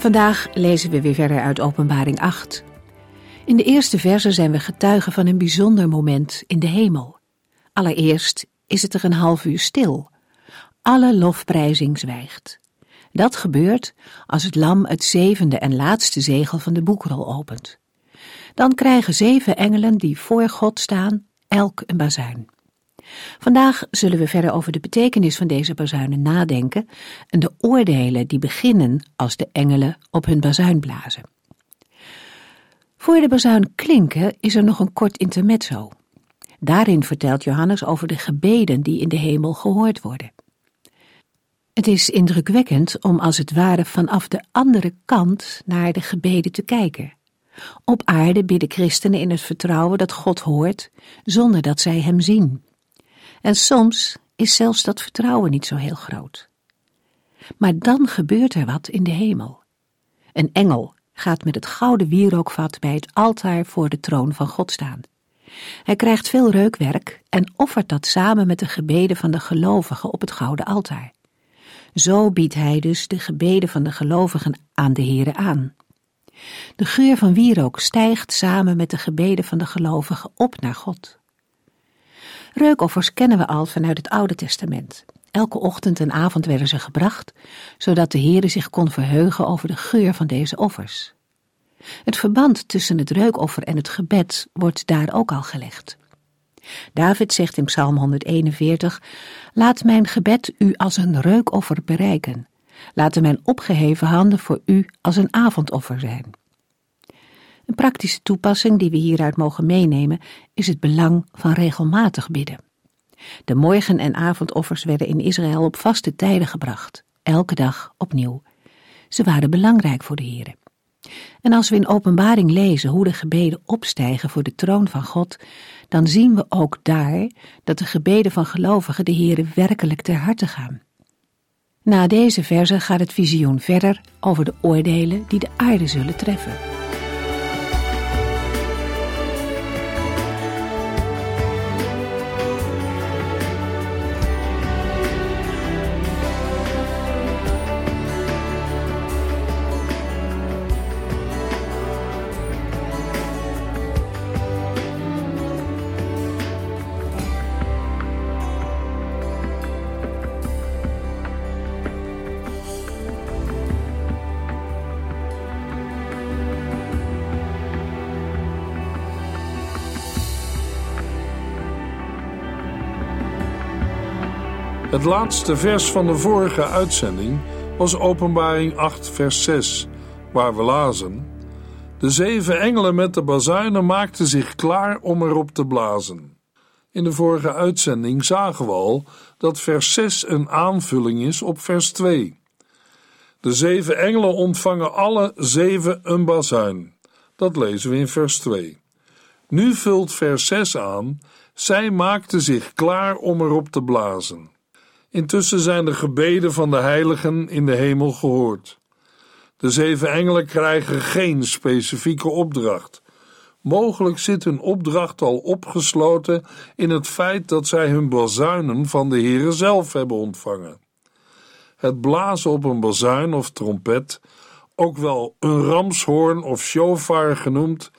Vandaag lezen we weer verder uit Openbaring 8. In de eerste verse zijn we getuigen van een bijzonder moment in de hemel. Allereerst is het er een half uur stil. Alle lofprijzing zwijgt. Dat gebeurt als het lam het zevende en laatste zegel van de boekrol opent. Dan krijgen zeven engelen die voor God staan elk een bazuin. Vandaag zullen we verder over de betekenis van deze bazuinen nadenken en de oordelen die beginnen als de engelen op hun bazuin blazen. Voor de bazuin klinken is er nog een kort intermezzo. Daarin vertelt Johannes over de gebeden die in de hemel gehoord worden. Het is indrukwekkend om als het ware vanaf de andere kant naar de gebeden te kijken. Op aarde bidden christenen in het vertrouwen dat God hoort, zonder dat zij hem zien. En soms is zelfs dat vertrouwen niet zo heel groot. Maar dan gebeurt er wat in de hemel. Een engel gaat met het gouden wierookvat bij het altaar voor de troon van God staan. Hij krijgt veel reukwerk en offert dat samen met de gebeden van de gelovigen op het gouden altaar. Zo biedt hij dus de gebeden van de gelovigen aan de Here aan. De geur van wierook stijgt samen met de gebeden van de gelovigen op naar God. Reukoffers kennen we al vanuit het Oude Testament. Elke ochtend en avond werden ze gebracht, zodat de Heere zich kon verheugen over de geur van deze offers. Het verband tussen het reukoffer en het gebed wordt daar ook al gelegd. David zegt in Psalm 141: Laat mijn gebed u als een reukoffer bereiken. Laten mijn opgeheven handen voor u als een avondoffer zijn. Een praktische toepassing die we hieruit mogen meenemen is het belang van regelmatig bidden. De morgen- en avondoffers werden in Israël op vaste tijden gebracht, elke dag opnieuw. Ze waren belangrijk voor de Heer. En als we in openbaring lezen hoe de gebeden opstijgen voor de troon van God, dan zien we ook daar dat de gebeden van gelovigen de Heer werkelijk ter harte gaan. Na deze verse gaat het visioen verder over de oordelen die de aarde zullen treffen. Het laatste vers van de vorige uitzending was Openbaring 8, vers 6, waar we lazen: De zeven engelen met de bazuinen maakten zich klaar om erop te blazen. In de vorige uitzending zagen we al dat vers 6 een aanvulling is op vers 2. De zeven engelen ontvangen alle zeven een bazuin. Dat lezen we in vers 2. Nu vult vers 6 aan: Zij maakten zich klaar om erop te blazen. Intussen zijn de gebeden van de heiligen in de hemel gehoord. De zeven engelen krijgen geen specifieke opdracht. Mogelijk zit hun opdracht al opgesloten in het feit dat zij hun bazuinen van de Heere zelf hebben ontvangen. Het blazen op een bazuin of trompet, ook wel een ramshoorn of shofar genoemd,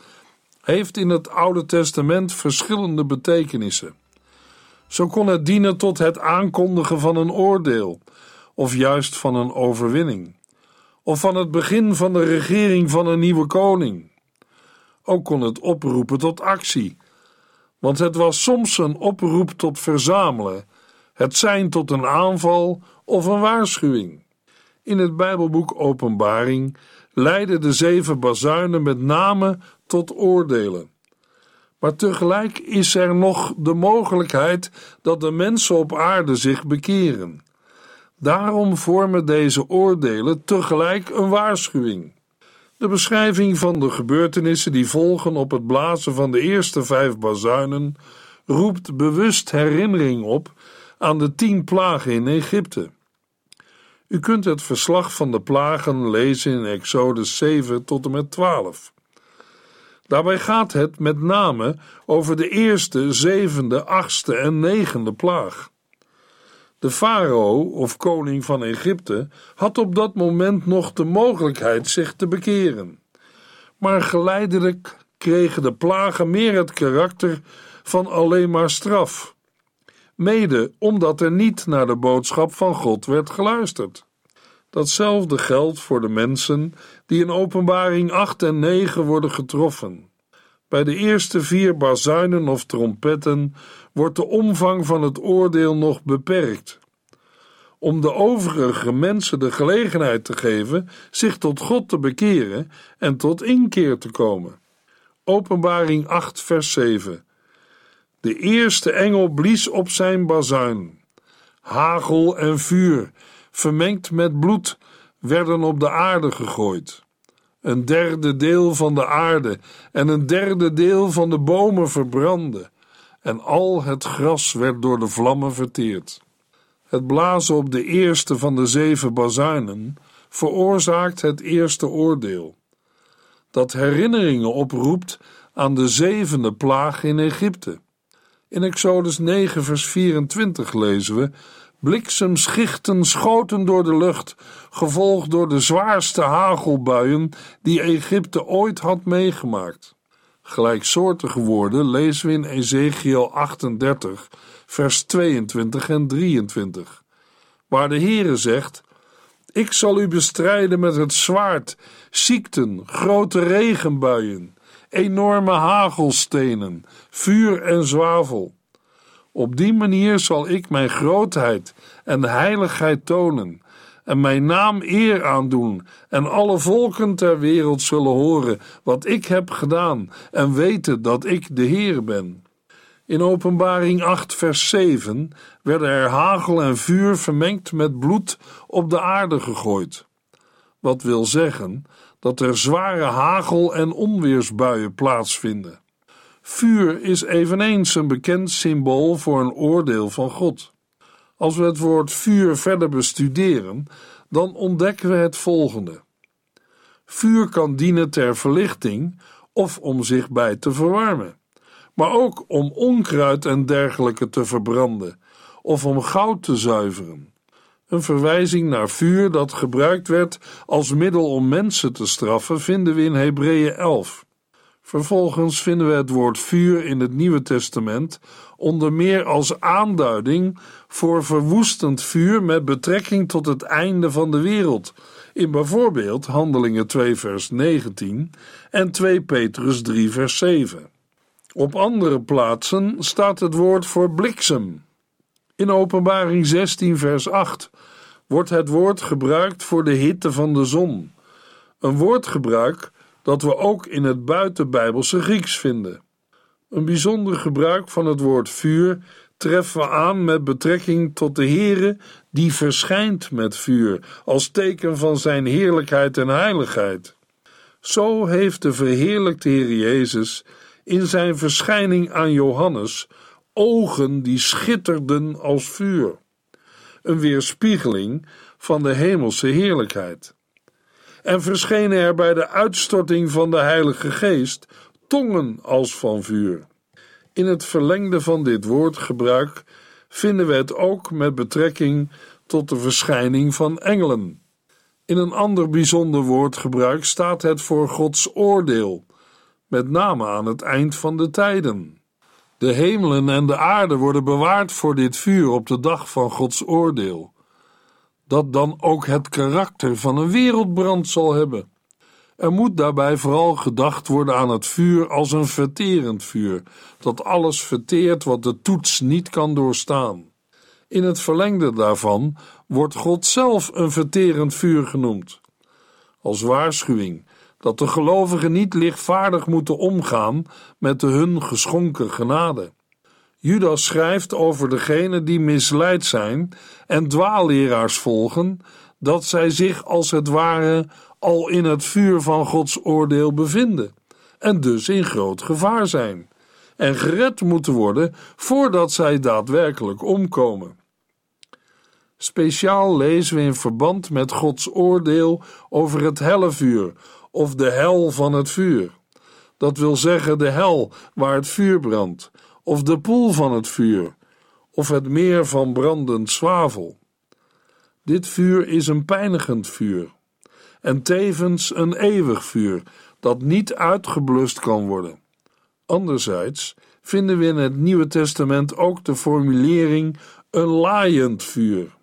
heeft in het Oude Testament verschillende betekenissen. Zo kon het dienen tot het aankondigen van een oordeel, of juist van een overwinning, of van het begin van de regering van een nieuwe koning. Ook kon het oproepen tot actie, want het was soms een oproep tot verzamelen, het zijn tot een aanval of een waarschuwing. In het Bijbelboek Openbaring leiden de zeven bazuinen met name tot oordelen. Maar tegelijk is er nog de mogelijkheid dat de mensen op aarde zich bekeren. Daarom vormen deze oordelen tegelijk een waarschuwing. De beschrijving van de gebeurtenissen die volgen op het blazen van de eerste vijf bazuinen roept bewust herinnering op aan de tien plagen in Egypte. U kunt het verslag van de plagen lezen in Exodus 7 tot en met 12. Daarbij gaat het met name over de eerste, zevende, achtste en negende plaag. De farao, of koning van Egypte, had op dat moment nog de mogelijkheid zich te bekeren. Maar geleidelijk kregen de plagen meer het karakter van alleen maar straf. Mede omdat er niet naar de boodschap van God werd geluisterd. Datzelfde geldt voor de mensen die in Openbaring 8 en 9 worden getroffen. Bij de eerste vier bazuinen of trompetten wordt de omvang van het oordeel nog beperkt. Om de overige mensen de gelegenheid te geven zich tot God te bekeren en tot inkeer te komen. Openbaring 8, vers 7. De eerste engel blies op zijn bazuin. Hagel en vuur, vermengd met bloed, werden op de aarde gegooid. Een derde deel van de aarde en een derde deel van de bomen verbrandden, en al het gras werd door de vlammen verteerd. Het blazen op de eerste van de zeven bazuinen veroorzaakt het eerste oordeel, dat herinneringen oproept aan de zevende plaag in Egypte. In Exodus 9, vers 24 lezen we: Bliksemschichten schoten door de lucht, gevolgd door de zwaarste hagelbuien die Egypte ooit had meegemaakt. Gelijksoortige woorden lezen we in Ezekiel 38, vers 22 en 23, waar de Heere zegt: Ik zal u bestrijden met het zwaard, ziekten, grote regenbuien, enorme hagelstenen, vuur en zwavel. Op die manier zal ik mijn grootheid en heiligheid tonen en mijn naam eer aandoen en alle volken ter wereld zullen horen wat ik heb gedaan en weten dat ik de Heer ben. In Openbaring 8, vers 7 werden er hagel en vuur vermengd met bloed op de aarde gegooid. Wat wil zeggen dat er zware hagel- en onweersbuien plaatsvinden. Vuur is eveneens een bekend symbool voor een oordeel van God. Als we het woord vuur verder bestuderen, dan ontdekken we het volgende. Vuur kan dienen ter verlichting of om zich bij te verwarmen, maar ook om onkruid en dergelijke te verbranden of om goud te zuiveren. Een verwijzing naar vuur dat gebruikt werd als middel om mensen te straffen vinden we in Hebreeën 11. Vervolgens vinden we het woord vuur in het Nieuwe Testament onder meer als aanduiding voor verwoestend vuur met betrekking tot het einde van de wereld, in bijvoorbeeld Handelingen 2 vers 19 en 2 Petrus 3 vers 7. Op andere plaatsen staat het woord voor bliksem. In Openbaring 16 vers 8 wordt het woord gebruikt voor de hitte van de zon, een woordgebruik dat we ook in het buitenbijbelse Grieks vinden. Een bijzonder gebruik van het woord vuur treffen we aan met betrekking tot de Heere die verschijnt met vuur als teken van zijn heerlijkheid en heiligheid. Zo heeft de verheerlijkte Heer Jezus in zijn verschijning aan Johannes ogen die schitterden als vuur, een weerspiegeling van de hemelse heerlijkheid en verschenen er bij de uitstorting van de Heilige Geest tongen als van vuur. In het verlengde van dit woordgebruik vinden we het ook met betrekking tot de verschijning van engelen. In een ander bijzonder woordgebruik staat het voor Gods oordeel, met name aan het eind van de tijden. De hemelen en de aarde worden bewaard voor dit vuur op de dag van Gods oordeel dat dan ook het karakter van een wereldbrand zal hebben. Er moet daarbij vooral gedacht worden aan het vuur als een verterend vuur, dat alles verteert wat de toets niet kan doorstaan. In het verlengde daarvan wordt God zelf een verterend vuur genoemd. Als waarschuwing dat de gelovigen niet lichtvaardig moeten omgaan met de hun geschonken genade. Judas schrijft over degenen die misleid zijn en dwaalleraars volgen, dat zij zich als het ware al in het vuur van Gods oordeel bevinden en dus in groot gevaar zijn en gered moeten worden voordat zij daadwerkelijk omkomen. Speciaal lezen we in verband met Gods oordeel over het hellevuur of de hel van het vuur. Dat wil zeggen de hel waar het vuur brandt, of de poel van het vuur, of het meer van brandend zwavel. Dit vuur is een pijnigend vuur en tevens een eeuwig vuur dat niet uitgeblust kan worden. Anderzijds vinden we in het Nieuwe Testament ook de formulering een laaiend vuur.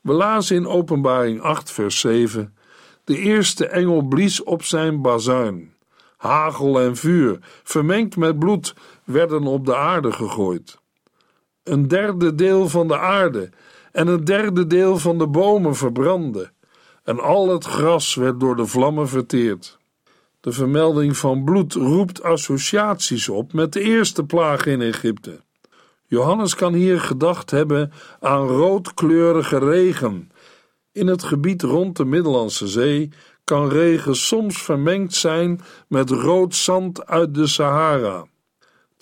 We lazen in Openbaring 8, vers 7: De eerste engel blies op zijn bazuin. Hagel en vuur, vermengd met bloed, werden op de aarde gegooid. Een derde deel van de aarde en een derde deel van de bomen verbrandde, en al het gras werd door de vlammen verteerd. De vermelding van bloed roept associaties op met de eerste plaag in Egypte. Johannes kan hier gedacht hebben aan roodkleurige regen. In het gebied rond de Middellandse Zee kan regen soms vermengd zijn met rood zand uit de Sahara.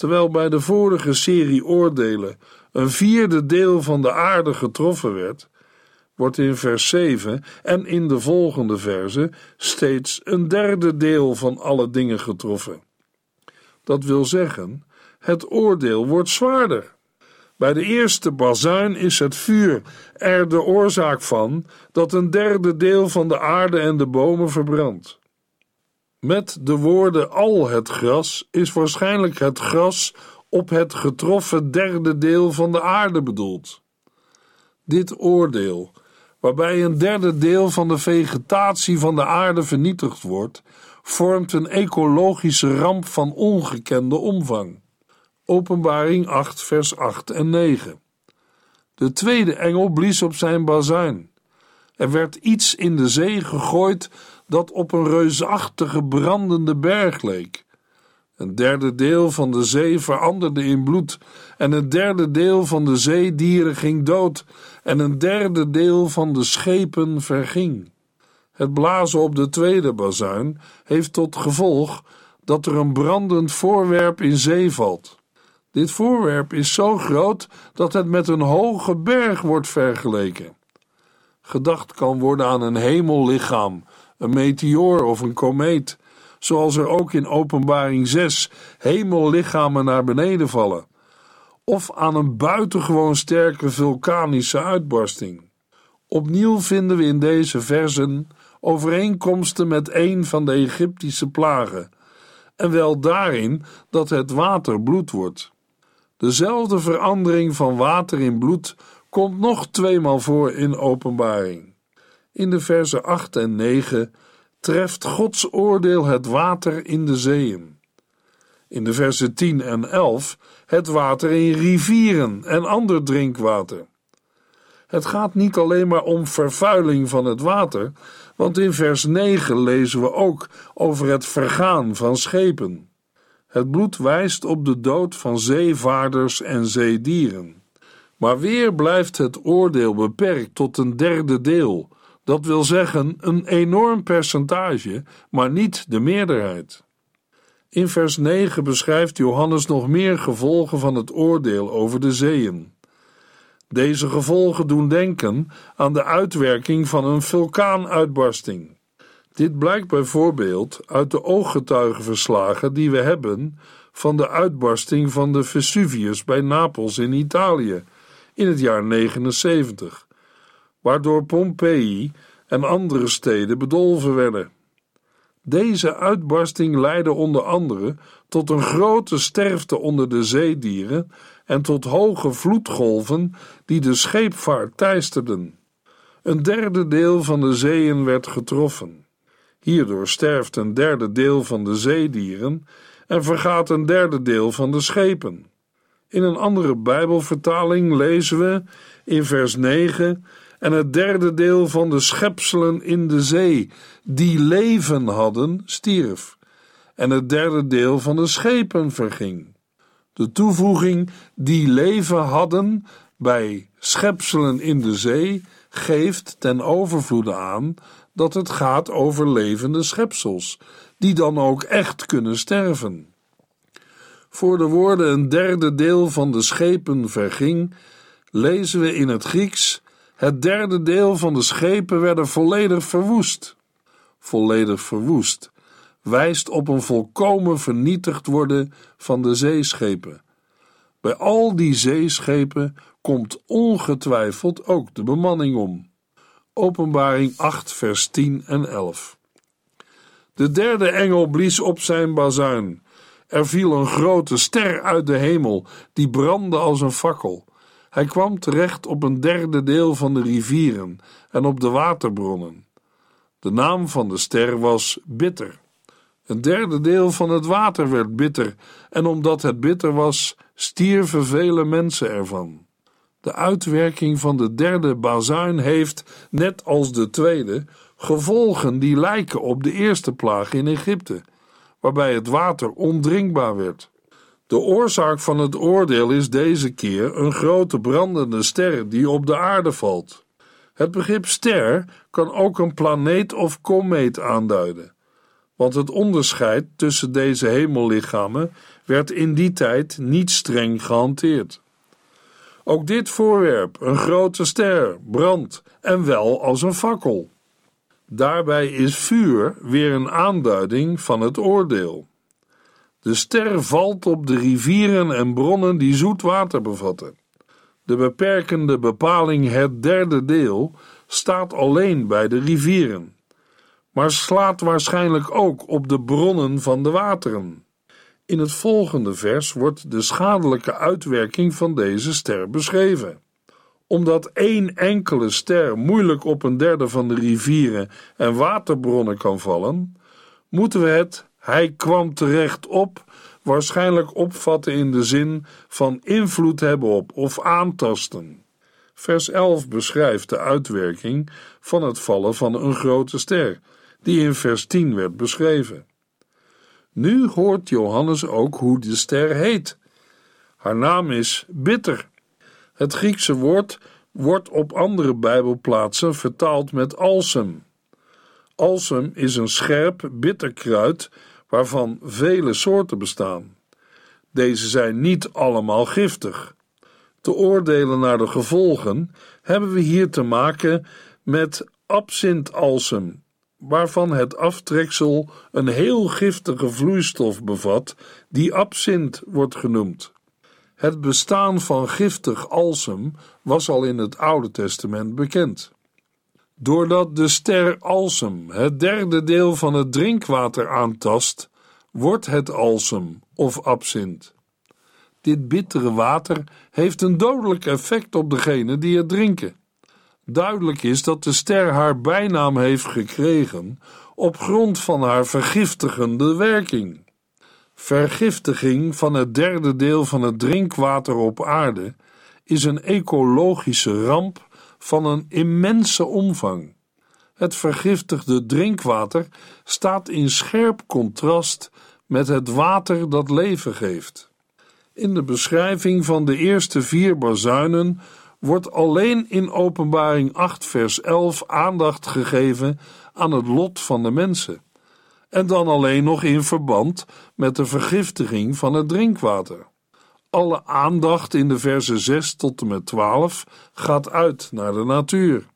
Terwijl bij de vorige serie oordelen een vierde deel van de aarde getroffen werd, wordt in vers 7 en in de volgende verse steeds een derde deel van alle dingen getroffen. Dat wil zeggen, het oordeel wordt zwaarder. Bij de eerste bazuin is het vuur er de oorzaak van dat een derde deel van de aarde en de bomen verbrandt. Met de woorden al het gras is waarschijnlijk het gras op het getroffen derde deel van de aarde bedoeld. Dit oordeel, waarbij een derde deel van de vegetatie van de aarde vernietigd wordt, vormt een ecologische ramp van ongekende omvang. Openbaring 8, vers 8 en 9. De tweede engel blies op zijn bazuin. Er werd iets in de zee gegooid dat op een reusachtige brandende berg leek. Een derde deel van de zee veranderde in bloed, en een derde deel van de zeedieren ging dood, en een derde deel van de schepen verging. Het blazen op de tweede bazuin heeft tot gevolg dat er een brandend voorwerp in zee valt. Dit voorwerp is zo groot dat het met een hoge berg wordt vergeleken. Gedacht kan worden aan een hemellichaam, een meteoor of een komeet, zoals er ook in Openbaring 6 hemellichamen naar beneden vallen, of aan een buitengewoon sterke vulkanische uitbarsting. Opnieuw vinden we in deze versen overeenkomsten met een van de Egyptische plagen, en wel daarin dat het water bloed wordt. Dezelfde verandering van water in bloed komt nog tweemaal voor in Openbaring. In de versen 8 en 9 treft Gods oordeel het water in de zeeën. In de versen 10 en 11 het water in rivieren en ander drinkwater. Het gaat niet alleen maar om vervuiling van het water, want in vers 9 lezen we ook over het vergaan van schepen. Het bloed wijst op de dood van zeevaarders en zeedieren. Maar weer blijft het oordeel beperkt tot een derde deel, dat wil zeggen een enorm percentage, maar niet de meerderheid. In vers 9 beschrijft Johannes nog meer gevolgen van het oordeel over de zeeën. Deze gevolgen doen denken aan de uitwerking van een vulkaanuitbarsting. Dit blijkt bijvoorbeeld uit de ooggetuigenverslagen die we hebben van de uitbarsting van de Vesuvius bij Napels in Italië in het jaar 79, waardoor Pompeii en andere steden bedolven werden. Deze uitbarsting leidde onder andere tot een grote sterfte onder de zeedieren en tot hoge vloedgolven die de scheepvaart teisterden. Een derde deel van de zeeën werd getroffen. Hierdoor sterft een derde deel van de zeedieren en vergaat een derde deel van de schepen. In een andere Bijbelvertaling lezen we in vers 9: En het derde deel van de schepselen in de zee, die leven hadden, stierf. En het derde deel van de schepen verging. De toevoeging die leven hadden bij schepselen in de zee geeft ten overvloede aan dat het gaat over levende schepsels, die dan ook echt kunnen sterven. Voor de woorden een derde deel van de schepen verging, lezen we in het Grieks: het derde deel van de schepen werden volledig verwoest. Volledig verwoest wijst op een volkomen vernietigd worden van de zeeschepen. Bij al die zeeschepen komt ongetwijfeld ook de bemanning om. Openbaring 8, vers 10 en 11. De derde engel blies op zijn bazuin. Er viel een grote ster uit de hemel, die brandde als een fakkel. Hij kwam terecht op een derde deel van de rivieren en op de waterbronnen. De naam van de ster was Bitter. Een derde deel van het water werd bitter, en omdat het bitter was, stierven vele mensen ervan. De uitwerking van de derde bazuin heeft, net als de tweede, gevolgen die lijken op de eerste plaag in Egypte, waarbij het water ondrinkbaar werd. De oorzaak van het oordeel is deze keer een grote brandende ster die op de aarde valt. Het begrip ster kan ook een planeet of komeet aanduiden, want het onderscheid tussen deze hemellichamen werd in die tijd niet streng gehanteerd. Ook dit voorwerp, een grote ster, brandt en wel als een fakkel. Daarbij is vuur weer een aanduiding van het oordeel. De ster valt op de rivieren en bronnen die zoet water bevatten. De beperkende bepaling het derde deel staat alleen bij de rivieren, maar slaat waarschijnlijk ook op de bronnen van de wateren. In het volgende vers wordt de schadelijke uitwerking van deze ster beschreven. Omdat één enkele ster moeilijk op een derde van de rivieren en waterbronnen kan vallen, moeten we het hij kwam terecht op waarschijnlijk opvatten in de zin van invloed hebben op of aantasten. Vers 11 beschrijft de uitwerking van het vallen van een grote ster, die in vers 10 werd beschreven. Nu hoort Johannes ook hoe de ster heet. Haar naam is bitter. Het Griekse woord wordt op andere Bijbelplaatsen vertaald met alsem. Alsem is een scherp, bitter kruid waarvan vele soorten bestaan. Deze zijn niet allemaal giftig. Te oordelen naar de gevolgen hebben we hier te maken met absintalsem, waarvan het aftreksel een heel giftige vloeistof bevat, die absint wordt genoemd. Het bestaan van giftig alsem was al in het Oude Testament bekend. Doordat de ster alsem het derde deel van het drinkwater aantast, wordt het alsem of absint. Dit bittere water heeft een dodelijk effect op degene die het drinken. Duidelijk is dat de ster haar bijnaam heeft gekregen op grond van haar vergiftigende werking. Vergiftiging van het derde deel van het drinkwater op aarde is een ecologische ramp van een immense omvang. Het vergiftigde drinkwater staat in scherp contrast met het water dat leven geeft. In de beschrijving van de eerste vier bazuinen wordt alleen in Openbaring 8, vers 11 aandacht gegeven aan het lot van de mensen, en dan alleen nog in verband met de vergiftiging van het drinkwater. Alle aandacht in de versen 6 tot en met 12 gaat uit naar de natuur.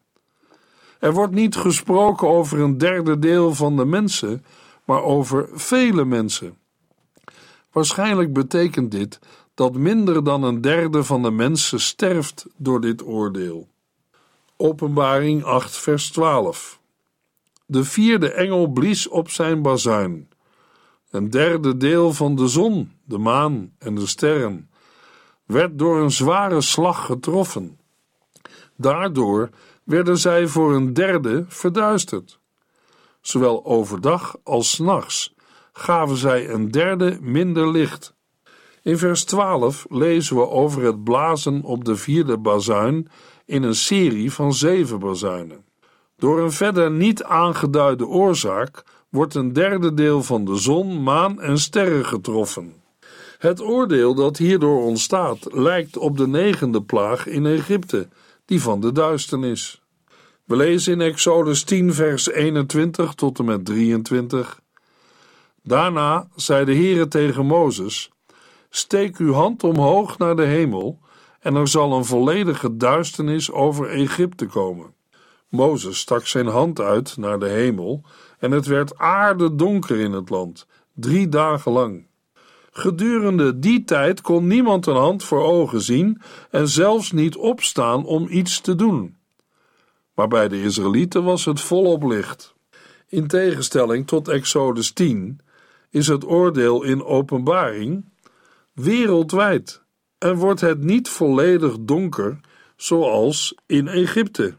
Er wordt niet gesproken over een derde deel van de mensen, maar over vele mensen. Waarschijnlijk betekent dit dat minder dan een derde van de mensen sterft door dit oordeel. Openbaring 8, vers 12. De vierde engel blies op zijn bazuin. Een derde deel van de zon, de maan en de sterren werd door een zware slag getroffen. Daardoor werden zij voor een derde verduisterd. Zowel overdag als s nachts gaven zij een derde minder licht. In vers 12 lezen we over het blazen op de vierde bazuin in een serie van zeven bazuinen. Door een verder niet aangeduide oorzaak wordt een derde deel van de zon, maan en sterren getroffen. Het oordeel dat hierdoor ontstaat lijkt op de negende plaag in Egypte, die van de duisternis. We lezen in Exodus 10, vers 21 tot en met 23. Daarna zei de Heere tegen Mozes: Steek uw hand omhoog naar de hemel, en er zal een volledige duisternis over Egypte komen. Mozes stak zijn hand uit naar de hemel, en het werd aardedonker in het land, drie dagen lang. Gedurende die tijd kon niemand een hand voor ogen zien en zelfs niet opstaan om iets te doen. Maar bij de Israëlieten was het volop licht. In tegenstelling tot Exodus 10 is het oordeel in openbaring wereldwijd en wordt het niet volledig donker zoals in Egypte.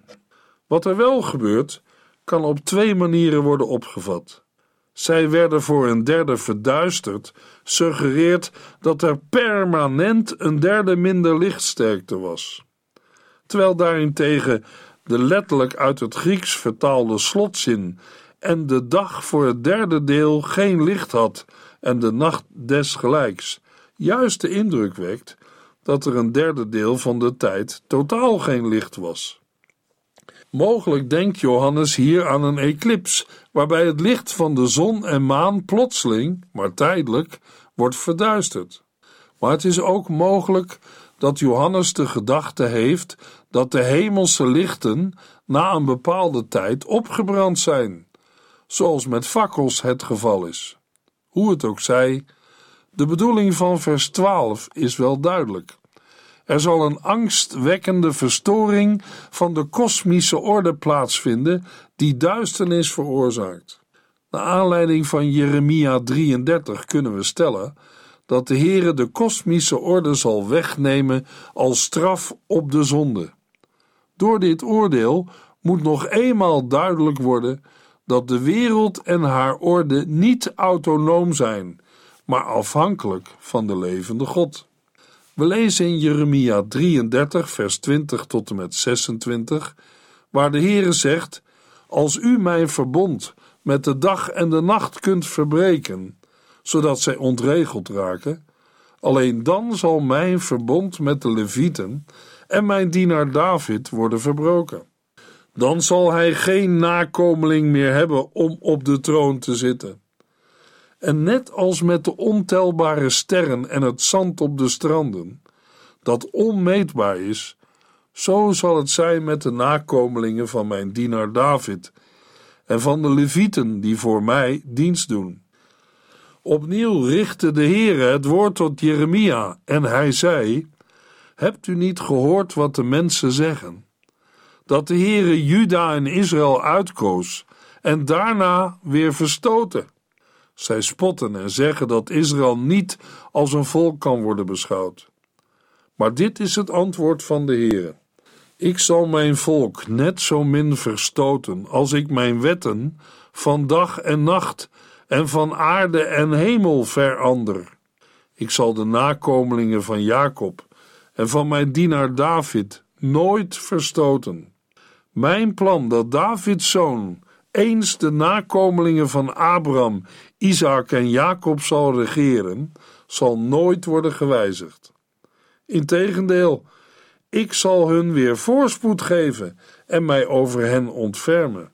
Wat er wel gebeurt, kan op twee manieren worden opgevat. Zij werden voor een derde verduisterd, suggereert dat er permanent een derde minder lichtsterkte was. Terwijl daarentegen de letterlijk uit het Grieks vertaalde slotzin en de dag voor het derde deel geen licht had en de nacht desgelijks, juist de indruk wekt dat er een derde deel van de tijd totaal geen licht was. Mogelijk denkt Johannes hier aan een eclips, waarbij het licht van de zon en maan plotseling, maar tijdelijk, wordt verduisterd. Maar het is ook mogelijk dat Johannes de gedachte heeft dat de hemelse lichten na een bepaalde tijd opgebrand zijn, zoals met fakkels het geval is. Hoe het ook zij, de bedoeling van vers 12 is wel duidelijk. Er zal een angstwekkende verstoring van de kosmische orde plaatsvinden die duisternis veroorzaakt. Naar aanleiding van Jeremia 33 kunnen we stellen dat de Heere de kosmische orde zal wegnemen als straf op de zonde. Door dit oordeel moet nog eenmaal duidelijk worden dat de wereld en haar orde niet autonoom zijn, maar afhankelijk van de levende God. We lezen in Jeremia 33, vers 20 tot en met 26, waar de Heere zegt: Als u mijn verbond met de dag en de nacht kunt verbreken, zodat zij ontregeld raken, alleen dan zal mijn verbond met de Levieten en mijn dienaar David worden verbroken. Dan zal hij geen nakomeling meer hebben om op de troon te zitten. En net als met de ontelbare sterren en het zand op de stranden, dat onmeetbaar is, zo zal het zijn met de nakomelingen van mijn dienaar David en van de Levieten die voor mij dienst doen. Opnieuw richtte de Heere het woord tot Jeremia en hij zei: Hebt u niet gehoord wat de mensen zeggen? Dat de Heere Juda en Israël uitkoos en daarna weer verstoten. Zij spotten en zeggen dat Israël niet als een volk kan worden beschouwd. Maar dit is het antwoord van de Heere. Ik zal mijn volk net zo min verstoten als ik mijn wetten van dag en nacht en van aarde en hemel verander. Ik zal de nakomelingen van Jacob en van mijn dienaar David nooit verstoten. Mijn plan dat Davids zoon eens de nakomelingen van Abraham, Isaac en Jacob zal regeren, zal nooit worden gewijzigd. Integendeel, ik zal hun weer voorspoed geven en mij over hen ontfermen.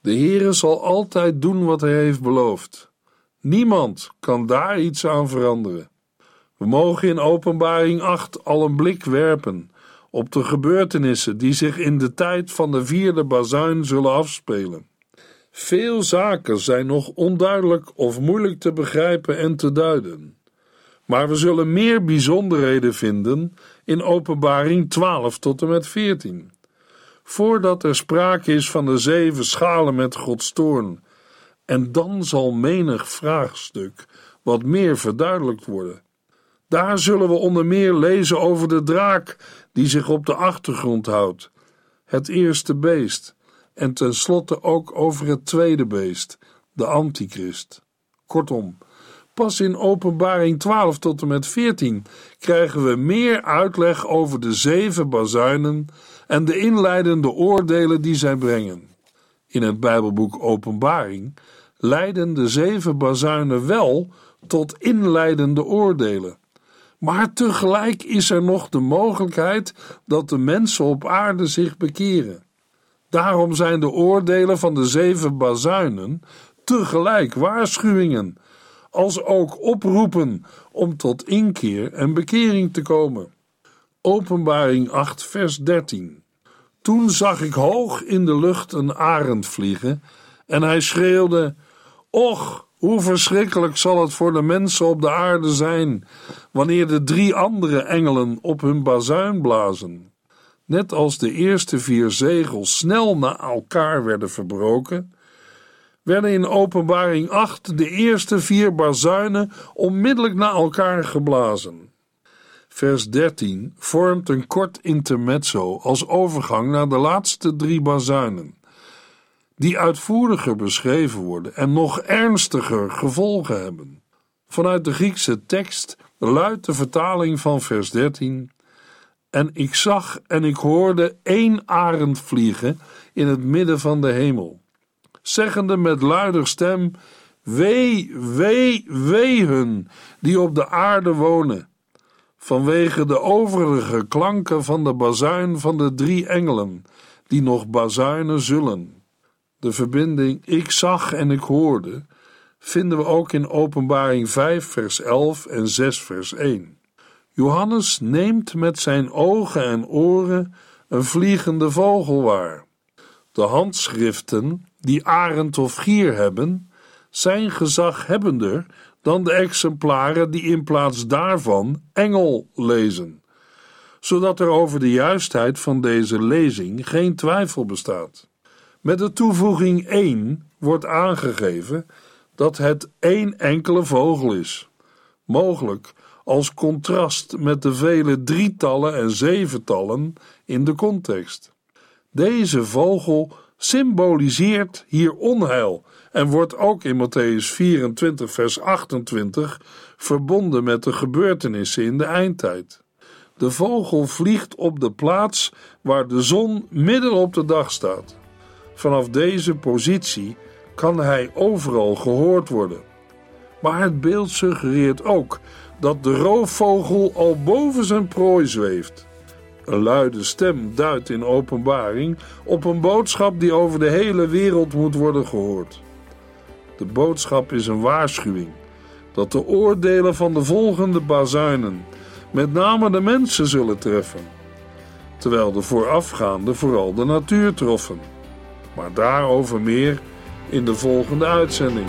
De Heere zal altijd doen wat hij heeft beloofd. Niemand kan daar iets aan veranderen. We mogen in Openbaring 8 al een blik werpen op de gebeurtenissen die zich in de tijd van de vierde bazuin zullen afspelen. Veel zaken zijn nog onduidelijk of moeilijk te begrijpen en te duiden. Maar we zullen meer bijzonderheden vinden in Openbaring 12 tot en met 14. Voordat er sprake is van de zeven schalen met Gods toorn, en dan zal menig vraagstuk wat meer verduidelijkt worden. Daar zullen we onder meer lezen over de draak die zich op de achtergrond houdt, het eerste beest, en tenslotte ook over het tweede beest, de antichrist. Kortom, Pas in Openbaring 12 tot en met 14 krijgen we meer uitleg over de zeven bazuinen en de inleidende oordelen die zij brengen. In het Bijbelboek Openbaring leiden de zeven bazuinen wel tot inleidende oordelen. Maar tegelijk is er nog de mogelijkheid dat de mensen op aarde zich bekeren. Daarom zijn de oordelen van de zeven bazuinen tegelijk waarschuwingen, als ook oproepen om tot inkeer en bekering te komen. Openbaring 8, vers 13. Toen zag ik hoog in de lucht een arend vliegen, en hij schreeuwde: Och, hoe verschrikkelijk zal het voor de mensen op de aarde zijn wanneer de drie andere engelen op hun bazuin blazen. Net als de eerste vier zegels snel na elkaar werden verbroken, werden in Openbaring 8 de eerste vier bazuinen onmiddellijk na elkaar geblazen. Vers 13 vormt een kort intermezzo als overgang naar de laatste drie bazuinen, die uitvoeriger beschreven worden en nog ernstiger gevolgen hebben. Vanuit de Griekse tekst luidt de vertaling van vers 13: En ik zag en ik hoorde één arend vliegen in het midden van de hemel, zeggende met luider stem: Wee, wee, wee hun die op de aarde wonen vanwege de overige klanken van de bazuin van de drie engelen, die nog bazuinen zullen. De verbinding ik zag en ik hoorde vinden we ook in Openbaring 5, vers 11 en 6, vers 1. Johannes neemt met zijn ogen en oren een vliegende vogel waar. De handschriften die arend of gier hebben, zijn gezaghebbender dan de exemplaren die in plaats daarvan engel lezen, zodat er over de juistheid van deze lezing geen twijfel bestaat. Met de toevoeging 1 wordt aangegeven dat het één enkele vogel is, mogelijk als contrast met de vele drietallen en zeventallen in de context. Deze vogel symboliseert hier onheil en wordt ook in Matthäus 24, vers 28 verbonden met de gebeurtenissen in de eindtijd. De vogel vliegt op de plaats waar de zon midden op de dag staat. Vanaf deze positie kan hij overal gehoord worden. Maar het beeld suggereert ook dat de roofvogel al boven zijn prooi zweeft. Een luide stem duidt in openbaring op een boodschap die over de hele wereld moet worden gehoord. De boodschap is een waarschuwing dat de oordelen van de volgende bazuinen met name de mensen zullen treffen, terwijl de voorafgaande vooral de natuur troffen. Maar daarover meer in de volgende uitzending.